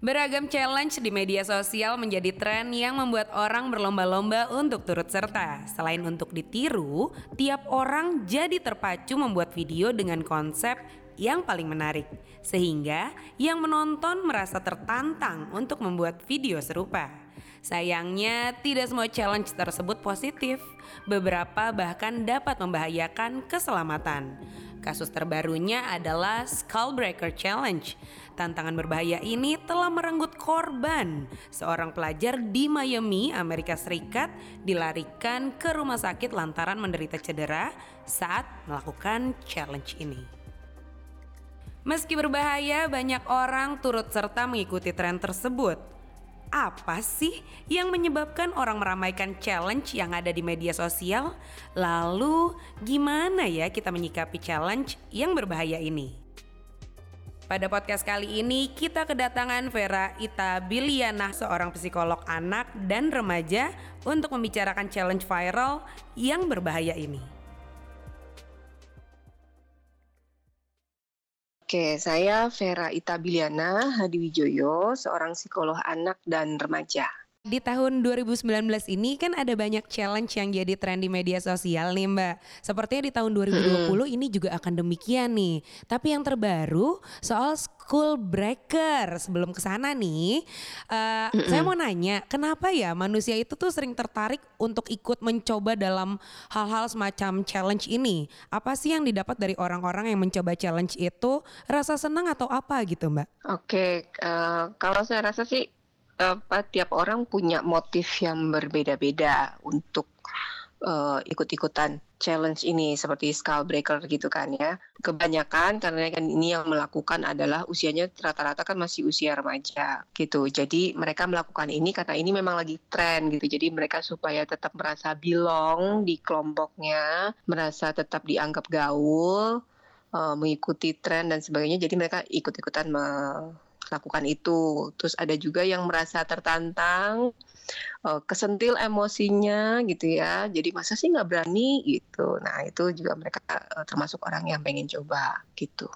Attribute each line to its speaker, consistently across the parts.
Speaker 1: Beragam challenge di media sosial menjadi tren yang membuat orang berlomba-lomba untuk turut serta. Selain untuk ditiru, tiap orang jadi terpacu membuat video dengan konsep yang paling menarik. Sehingga yang menonton merasa tertantang untuk membuat video serupa. Sayangnya, tidak semua challenge tersebut positif. Beberapa bahkan dapat membahayakan keselamatan. Kasus terbarunya adalah Skullbreaker Challenge. Tantangan berbahaya ini telah merenggut korban. Seorang pelajar di Miami, Amerika Serikat, dilarikan ke rumah sakit lantaran menderita cedera saat melakukan challenge ini. Meski berbahaya, banyak orang turut serta mengikuti tren tersebut apa sih yang menyebabkan orang meramaikan challenge yang ada di media sosial? Lalu, gimana ya kita menyikapi challenge yang berbahaya ini? Pada podcast kali ini kita kedatangan Vera Ita Biliana, seorang psikolog anak dan remaja untuk membicarakan challenge viral yang berbahaya ini.
Speaker 2: Oke, saya Vera Itabiliana Hadiwijoyo, seorang psikolog anak dan remaja.
Speaker 1: Di tahun 2019 ini kan ada banyak challenge yang jadi tren di media sosial nih Mbak. Sepertinya di tahun 2020 hmm. ini juga akan demikian nih. Tapi yang terbaru soal school breaker. Sebelum ke sana nih, uh, hmm. saya mau nanya, kenapa ya manusia itu tuh sering tertarik untuk ikut mencoba dalam hal-hal semacam challenge ini? Apa sih yang didapat dari orang-orang yang mencoba challenge itu? Rasa senang atau apa gitu Mbak?
Speaker 2: Oke, uh, kalau saya rasa sih apa tiap orang punya motif yang berbeda-beda untuk uh, ikut-ikutan challenge ini seperti skull breaker gitu kan ya. Kebanyakan karena kan ini yang melakukan adalah usianya rata-rata kan masih usia remaja gitu. Jadi mereka melakukan ini karena ini memang lagi tren gitu. Jadi mereka supaya tetap merasa belong di kelompoknya, merasa tetap dianggap gaul, uh, mengikuti tren dan sebagainya. Jadi mereka ikut-ikutan lakukan itu. Terus ada juga yang merasa tertantang, uh, kesentil emosinya gitu ya. Jadi masa sih nggak berani gitu. Nah itu juga mereka uh, termasuk orang yang pengen coba gitu.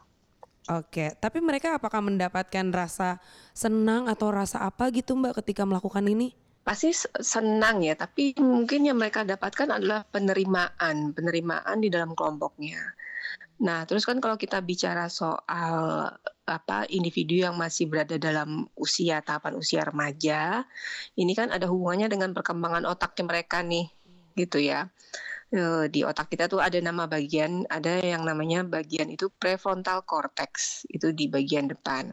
Speaker 1: Oke, tapi mereka apakah mendapatkan rasa senang atau rasa apa gitu Mbak ketika melakukan ini?
Speaker 2: Pasti senang ya, tapi mungkin yang mereka dapatkan adalah penerimaan, penerimaan di dalam kelompoknya. Nah, terus kan kalau kita bicara soal apa individu yang masih berada dalam usia tahapan usia remaja, ini kan ada hubungannya dengan perkembangan otaknya mereka nih, gitu ya. Eh, di otak kita tuh ada nama bagian, ada yang namanya bagian itu prefrontal cortex, itu di bagian depan.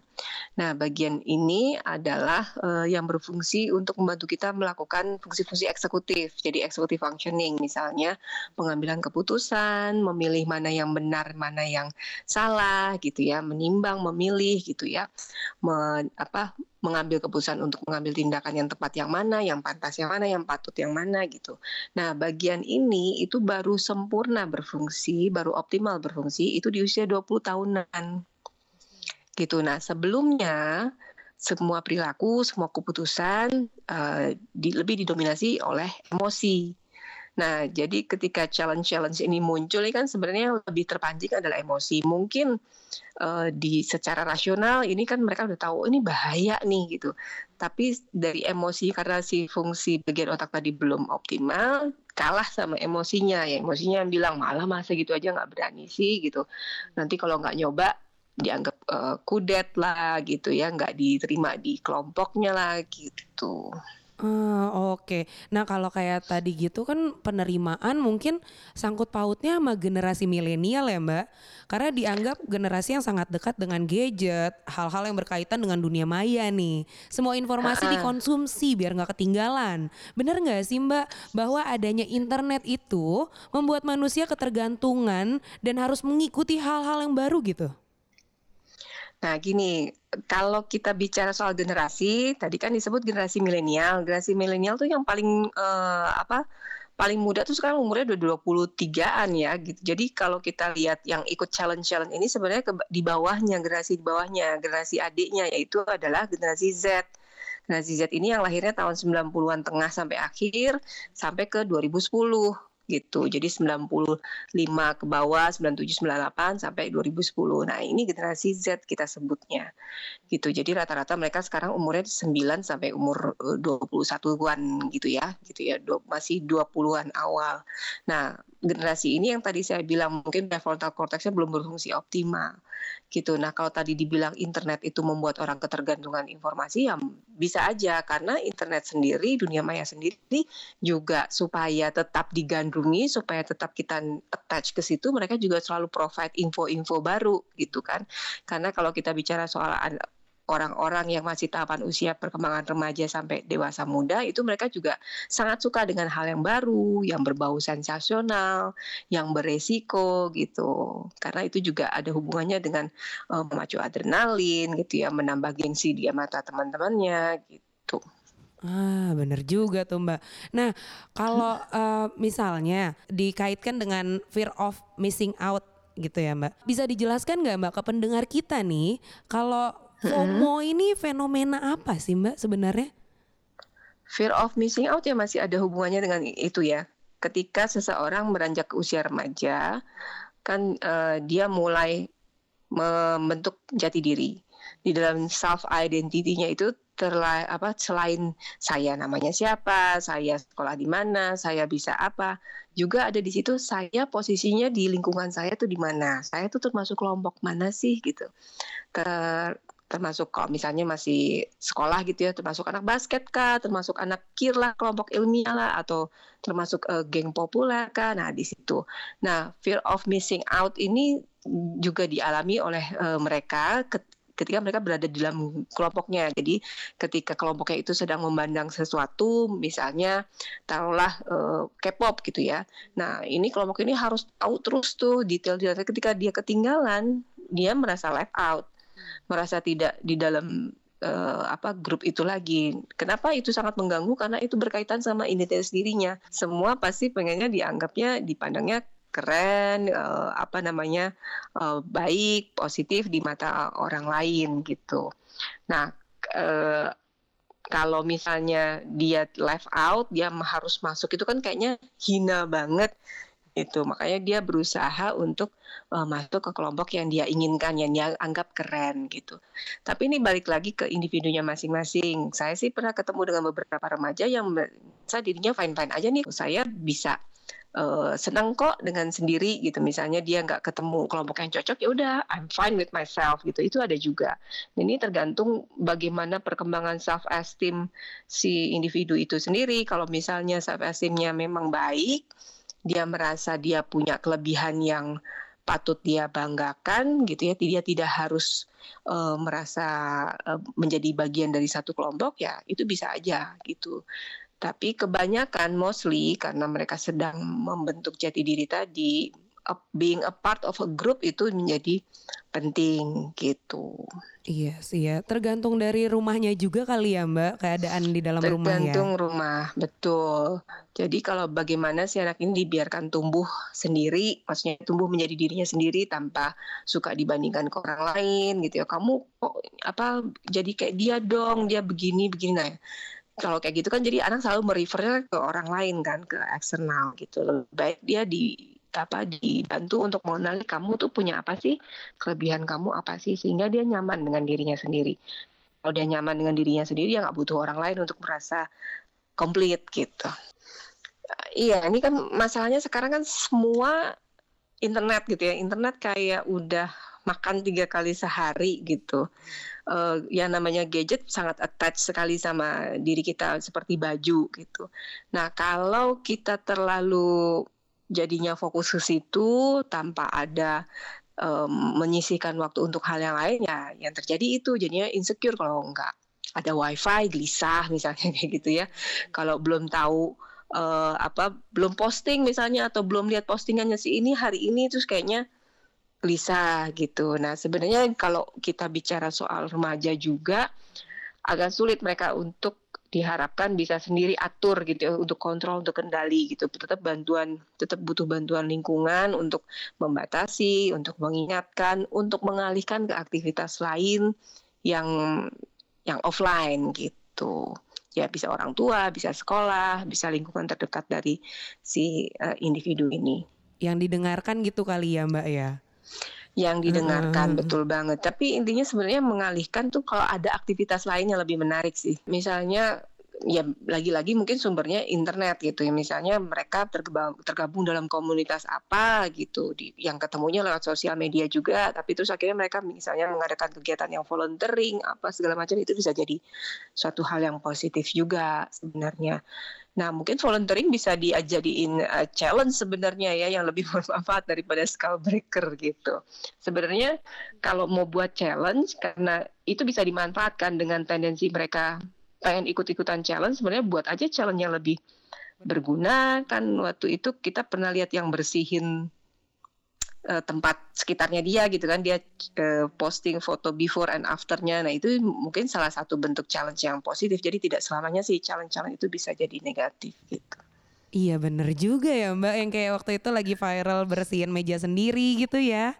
Speaker 2: Nah, bagian ini adalah uh, yang berfungsi untuk membantu kita melakukan fungsi-fungsi eksekutif, jadi executive functioning, misalnya pengambilan keputusan, memilih mana yang benar, mana yang salah, gitu ya, menimbang, memilih, gitu ya, Men, apa mengambil keputusan untuk mengambil tindakan yang tepat yang mana, yang pantas yang mana, yang patut yang mana gitu. Nah, bagian ini itu baru sempurna berfungsi, baru optimal berfungsi itu di usia 20 tahunan. Gitu. Nah, sebelumnya semua perilaku, semua keputusan uh, di, lebih didominasi oleh emosi. Nah, jadi ketika challenge-challenge ini muncul, ini kan sebenarnya lebih terpancing adalah emosi. Mungkin uh, di secara rasional ini kan mereka udah tahu ini bahaya nih gitu. Tapi dari emosi karena si fungsi bagian otak tadi belum optimal, kalah sama emosinya. Ya emosinya yang bilang malah masa gitu aja nggak berani sih gitu. Nanti kalau nggak nyoba dianggap uh, kudet lah gitu ya, nggak diterima di kelompoknya lah gitu.
Speaker 1: Uh, oke. Okay. Nah, kalau kayak tadi gitu kan penerimaan mungkin sangkut pautnya sama generasi milenial ya, Mbak. Karena dianggap generasi yang sangat dekat dengan gadget, hal-hal yang berkaitan dengan dunia maya nih. Semua informasi uh-uh. dikonsumsi biar nggak ketinggalan. Bener nggak sih, Mbak, bahwa adanya internet itu membuat manusia ketergantungan dan harus mengikuti hal-hal yang baru gitu?
Speaker 2: Nah, gini, kalau kita bicara soal generasi, tadi kan disebut generasi milenial. Generasi milenial tuh yang paling uh, apa? paling muda tuh sekarang umurnya udah 23-an ya gitu. Jadi kalau kita lihat yang ikut challenge-challenge ini sebenarnya ke, di bawahnya, generasi di bawahnya, generasi adiknya yaitu adalah generasi Z. Generasi Z ini yang lahirnya tahun 90-an tengah sampai akhir sampai ke 2010 gitu. Jadi 95 ke bawah, 97, 98 sampai 2010. Nah, ini generasi Z kita sebutnya. Gitu. Jadi rata-rata mereka sekarang umurnya 9 sampai umur 21-an gitu ya. Gitu ya. Masih 20-an awal. Nah, generasi ini yang tadi saya bilang mungkin prefrontal cortexnya belum berfungsi optimal gitu. Nah kalau tadi dibilang internet itu membuat orang ketergantungan informasi ya bisa aja karena internet sendiri dunia maya sendiri juga supaya tetap digandrungi supaya tetap kita attach ke situ mereka juga selalu provide info-info baru gitu kan. Karena kalau kita bicara soal orang-orang yang masih tahapan usia perkembangan remaja sampai dewasa muda itu mereka juga sangat suka dengan hal yang baru, yang berbau sensasional, yang beresiko gitu. Karena itu juga ada hubungannya dengan uh, memacu adrenalin gitu ya, menambah gengsi di mata teman-temannya gitu.
Speaker 1: Ah, bener juga tuh Mbak. Nah, kalau uh, misalnya dikaitkan dengan fear of missing out gitu ya Mbak, bisa dijelaskan nggak Mbak ke pendengar kita nih, kalau FOMO ini fenomena apa sih Mbak sebenarnya?
Speaker 2: Fear of missing out ya masih ada hubungannya dengan itu ya. Ketika seseorang beranjak ke usia remaja, kan uh, dia mulai membentuk jati diri. Di dalam self identity-nya itu terla apa selain saya namanya siapa, saya sekolah di mana, saya bisa apa, juga ada di situ saya posisinya di lingkungan saya tuh di mana, saya tuh termasuk kelompok mana sih gitu. Ter, termasuk kalau misalnya masih sekolah gitu ya, termasuk anak basket kah, termasuk anak kir lah, kelompok ilmiah lah, atau termasuk uh, geng populer kah, nah di situ. Nah, fear of missing out ini juga dialami oleh uh, mereka ketika mereka berada di dalam kelompoknya. Jadi ketika kelompoknya itu sedang memandang sesuatu, misalnya taruhlah uh, K-pop gitu ya. Nah ini kelompok ini harus tahu terus tuh detail-detail. Ketika dia ketinggalan, dia merasa left out merasa tidak di dalam uh, apa grup itu lagi. Kenapa itu sangat mengganggu? Karena itu berkaitan sama identitas dirinya. Semua pasti pengennya dianggapnya dipandangnya keren, uh, apa namanya uh, baik, positif di mata orang lain gitu. Nah, uh, kalau misalnya dia left out, dia harus masuk itu kan kayaknya hina banget itu makanya dia berusaha untuk uh, masuk ke kelompok yang dia inginkan yang dia anggap keren gitu. Tapi ini balik lagi ke individunya masing-masing. Saya sih pernah ketemu dengan beberapa remaja yang saya dirinya fine fine aja nih. Saya bisa uh, senang kok dengan sendiri gitu. Misalnya dia nggak ketemu kelompok yang cocok ya udah I'm fine with myself gitu. Itu ada juga. Ini tergantung bagaimana perkembangan self esteem si individu itu sendiri. Kalau misalnya self esteemnya memang baik dia merasa dia punya kelebihan yang patut dia banggakan gitu ya. Dia tidak harus uh, merasa uh, menjadi bagian dari satu kelompok ya itu bisa aja gitu. Tapi kebanyakan mostly karena mereka sedang membentuk jati diri tadi being a part of a group itu menjadi penting gitu.
Speaker 1: Iya sih ya, tergantung dari rumahnya juga kali ya Mbak, keadaan di dalam
Speaker 2: tergantung
Speaker 1: rumah ya.
Speaker 2: Tergantung rumah, betul. Jadi kalau bagaimana si anak ini dibiarkan tumbuh sendiri, maksudnya tumbuh menjadi dirinya sendiri tanpa suka dibandingkan ke orang lain gitu ya. Kamu kok apa jadi kayak dia dong, dia begini begini nah. Kalau kayak gitu kan jadi anak selalu merefernya ke orang lain kan, ke eksternal gitu. Lebih baik dia di apa dibantu untuk mengenali kamu tuh punya apa sih kelebihan kamu apa sih sehingga dia nyaman dengan dirinya sendiri. Kalau dia nyaman dengan dirinya sendiri ya nggak butuh orang lain untuk merasa komplit gitu. Iya ini kan masalahnya sekarang kan semua internet gitu ya. Internet kayak udah makan tiga kali sehari gitu. Uh, yang namanya gadget sangat attach sekali sama diri kita seperti baju gitu. Nah kalau kita terlalu jadinya fokus ke situ tanpa ada um, menyisihkan waktu untuk hal yang lain ya yang terjadi itu jadinya insecure kalau enggak. Ada wifi gelisah misalnya kayak gitu ya. Kalau belum tahu uh, apa belum posting misalnya atau belum lihat postingannya si ini hari ini terus kayaknya gelisah gitu. Nah sebenarnya kalau kita bicara soal remaja juga agak sulit mereka untuk diharapkan bisa sendiri atur gitu ya untuk kontrol untuk kendali gitu tetap bantuan tetap butuh bantuan lingkungan untuk membatasi untuk mengingatkan untuk mengalihkan ke aktivitas lain yang yang offline gitu ya bisa orang tua, bisa sekolah, bisa lingkungan terdekat dari si uh, individu ini.
Speaker 1: Yang didengarkan gitu kali ya Mbak ya?
Speaker 2: Yang didengarkan uh, betul banget. Tapi intinya sebenarnya mengalihkan tuh kalau ada aktivitas lain yang lebih menarik sih. Misalnya ya lagi-lagi mungkin sumbernya internet gitu ya. Misalnya mereka tergabung, tergabung dalam komunitas apa gitu. Di, yang ketemunya lewat sosial media juga. Tapi terus akhirnya mereka misalnya mengadakan kegiatan yang volunteering apa segala macam itu bisa jadi suatu hal yang positif juga sebenarnya Nah, mungkin volunteering bisa dijadiin uh, challenge sebenarnya ya yang lebih bermanfaat daripada skull breaker gitu. Sebenarnya kalau mau buat challenge karena itu bisa dimanfaatkan dengan tendensi mereka pengen ikut-ikutan challenge sebenarnya buat aja challenge yang lebih berguna kan waktu itu kita pernah lihat yang bersihin uh, tempat sekitarnya dia gitu kan. Dia uh, posting foto before and afternya. Nah itu mungkin salah satu bentuk challenge yang positif. Jadi tidak selamanya sih challenge-challenge itu bisa jadi negatif gitu.
Speaker 1: Iya bener juga ya mbak. Yang kayak waktu itu lagi viral bersihin meja sendiri gitu ya.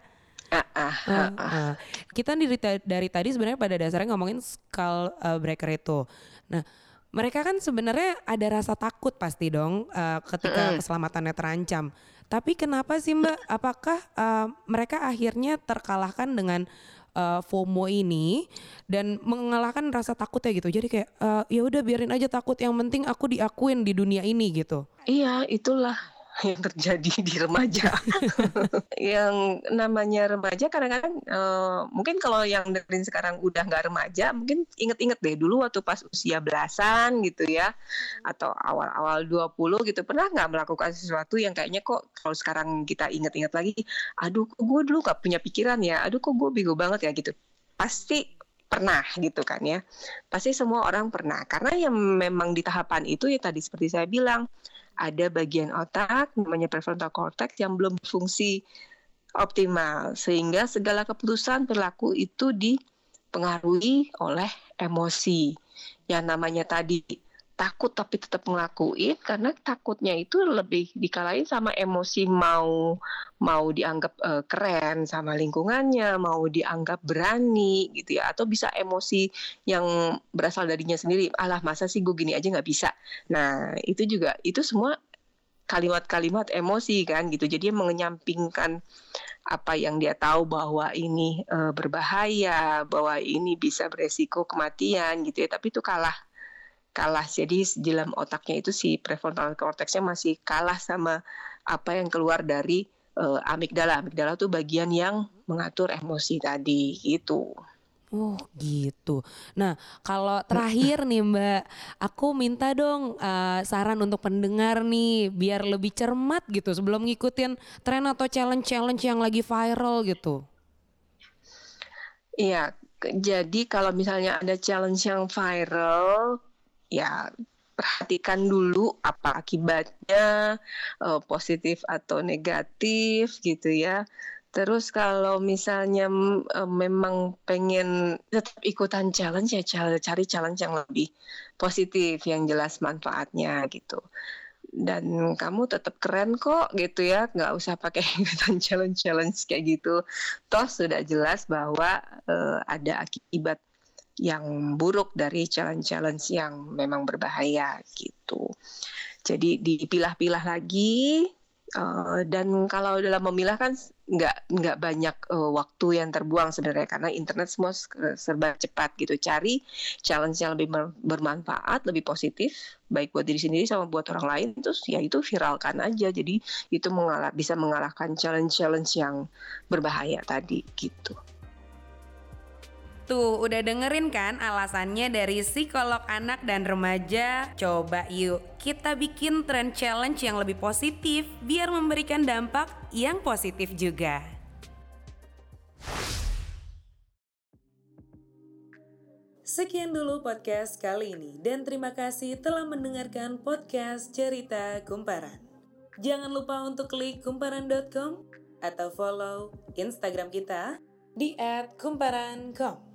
Speaker 1: Uh, uh, uh, uh. Kita dari, dari tadi sebenarnya pada dasarnya ngomongin skull uh, breaker itu. Nah, mereka kan sebenarnya ada rasa takut pasti dong uh, ketika keselamatannya terancam. Tapi kenapa sih Mbak? Apakah uh, mereka akhirnya terkalahkan dengan uh, FOMO ini dan mengalahkan rasa takutnya gitu. Jadi kayak uh, ya udah biarin aja takut. Yang penting aku diakuin di dunia ini gitu.
Speaker 2: Iya, itulah yang terjadi di remaja. yang namanya remaja kadang-kadang uh, mungkin kalau yang dengerin sekarang udah nggak remaja, mungkin inget-inget deh dulu waktu pas usia belasan gitu ya, atau awal-awal 20 gitu, pernah nggak melakukan sesuatu yang kayaknya kok kalau sekarang kita inget-inget lagi, aduh gue dulu gak punya pikiran ya, aduh kok gue bego banget ya gitu. Pasti pernah gitu kan ya. Pasti semua orang pernah. Karena yang memang di tahapan itu ya tadi seperti saya bilang, ada bagian otak namanya prefrontal cortex yang belum fungsi optimal. Sehingga segala keputusan perilaku itu dipengaruhi oleh emosi. Yang namanya tadi takut tapi tetap ngelakuin karena takutnya itu lebih dikalahin sama emosi mau mau dianggap uh, keren sama lingkungannya, mau dianggap berani gitu ya, atau bisa emosi yang berasal darinya sendiri. Alah masa sih gue gini aja nggak bisa. Nah itu juga itu semua kalimat-kalimat emosi kan gitu. Jadi mengenyampingkan apa yang dia tahu bahwa ini uh, berbahaya, bahwa ini bisa beresiko kematian gitu ya. Tapi itu kalah kalah. Jadi di dalam otaknya itu si prefrontal cortexnya masih kalah sama apa yang keluar dari uh, amigdala. Amigdala itu bagian yang mengatur emosi tadi gitu.
Speaker 1: Oh gitu. Nah kalau terakhir nih Mbak, aku minta dong uh, saran untuk pendengar nih biar lebih cermat gitu sebelum ngikutin tren atau challenge-challenge yang lagi viral gitu.
Speaker 2: Iya, jadi kalau misalnya ada challenge yang viral, ya perhatikan dulu apa akibatnya uh, positif atau negatif gitu ya. Terus kalau misalnya uh, memang pengen tetap ikutan challenge ya cari challenge yang lebih positif yang jelas manfaatnya gitu. Dan kamu tetap keren kok gitu ya, nggak usah pakai ikutan challenge-challenge kayak gitu. Toh sudah jelas bahwa uh, ada akibat yang buruk dari challenge-challenge yang memang berbahaya gitu. Jadi dipilah-pilah lagi uh, dan kalau dalam memilah kan nggak nggak banyak uh, waktu yang terbuang sebenarnya karena internet semua serba cepat gitu. Cari challenge yang lebih bermanfaat, lebih positif baik buat diri sendiri sama buat orang lain terus ya itu viralkan aja. Jadi itu mengalah, bisa mengalahkan challenge-challenge yang berbahaya tadi gitu.
Speaker 1: Tuh, udah dengerin kan alasannya dari psikolog anak dan remaja? Coba yuk, kita bikin trend challenge yang lebih positif biar memberikan dampak yang positif juga. Sekian dulu podcast kali ini dan terima kasih telah mendengarkan podcast Cerita Kumparan. Jangan lupa untuk klik kumparan.com atau follow Instagram kita di @kumparan.com.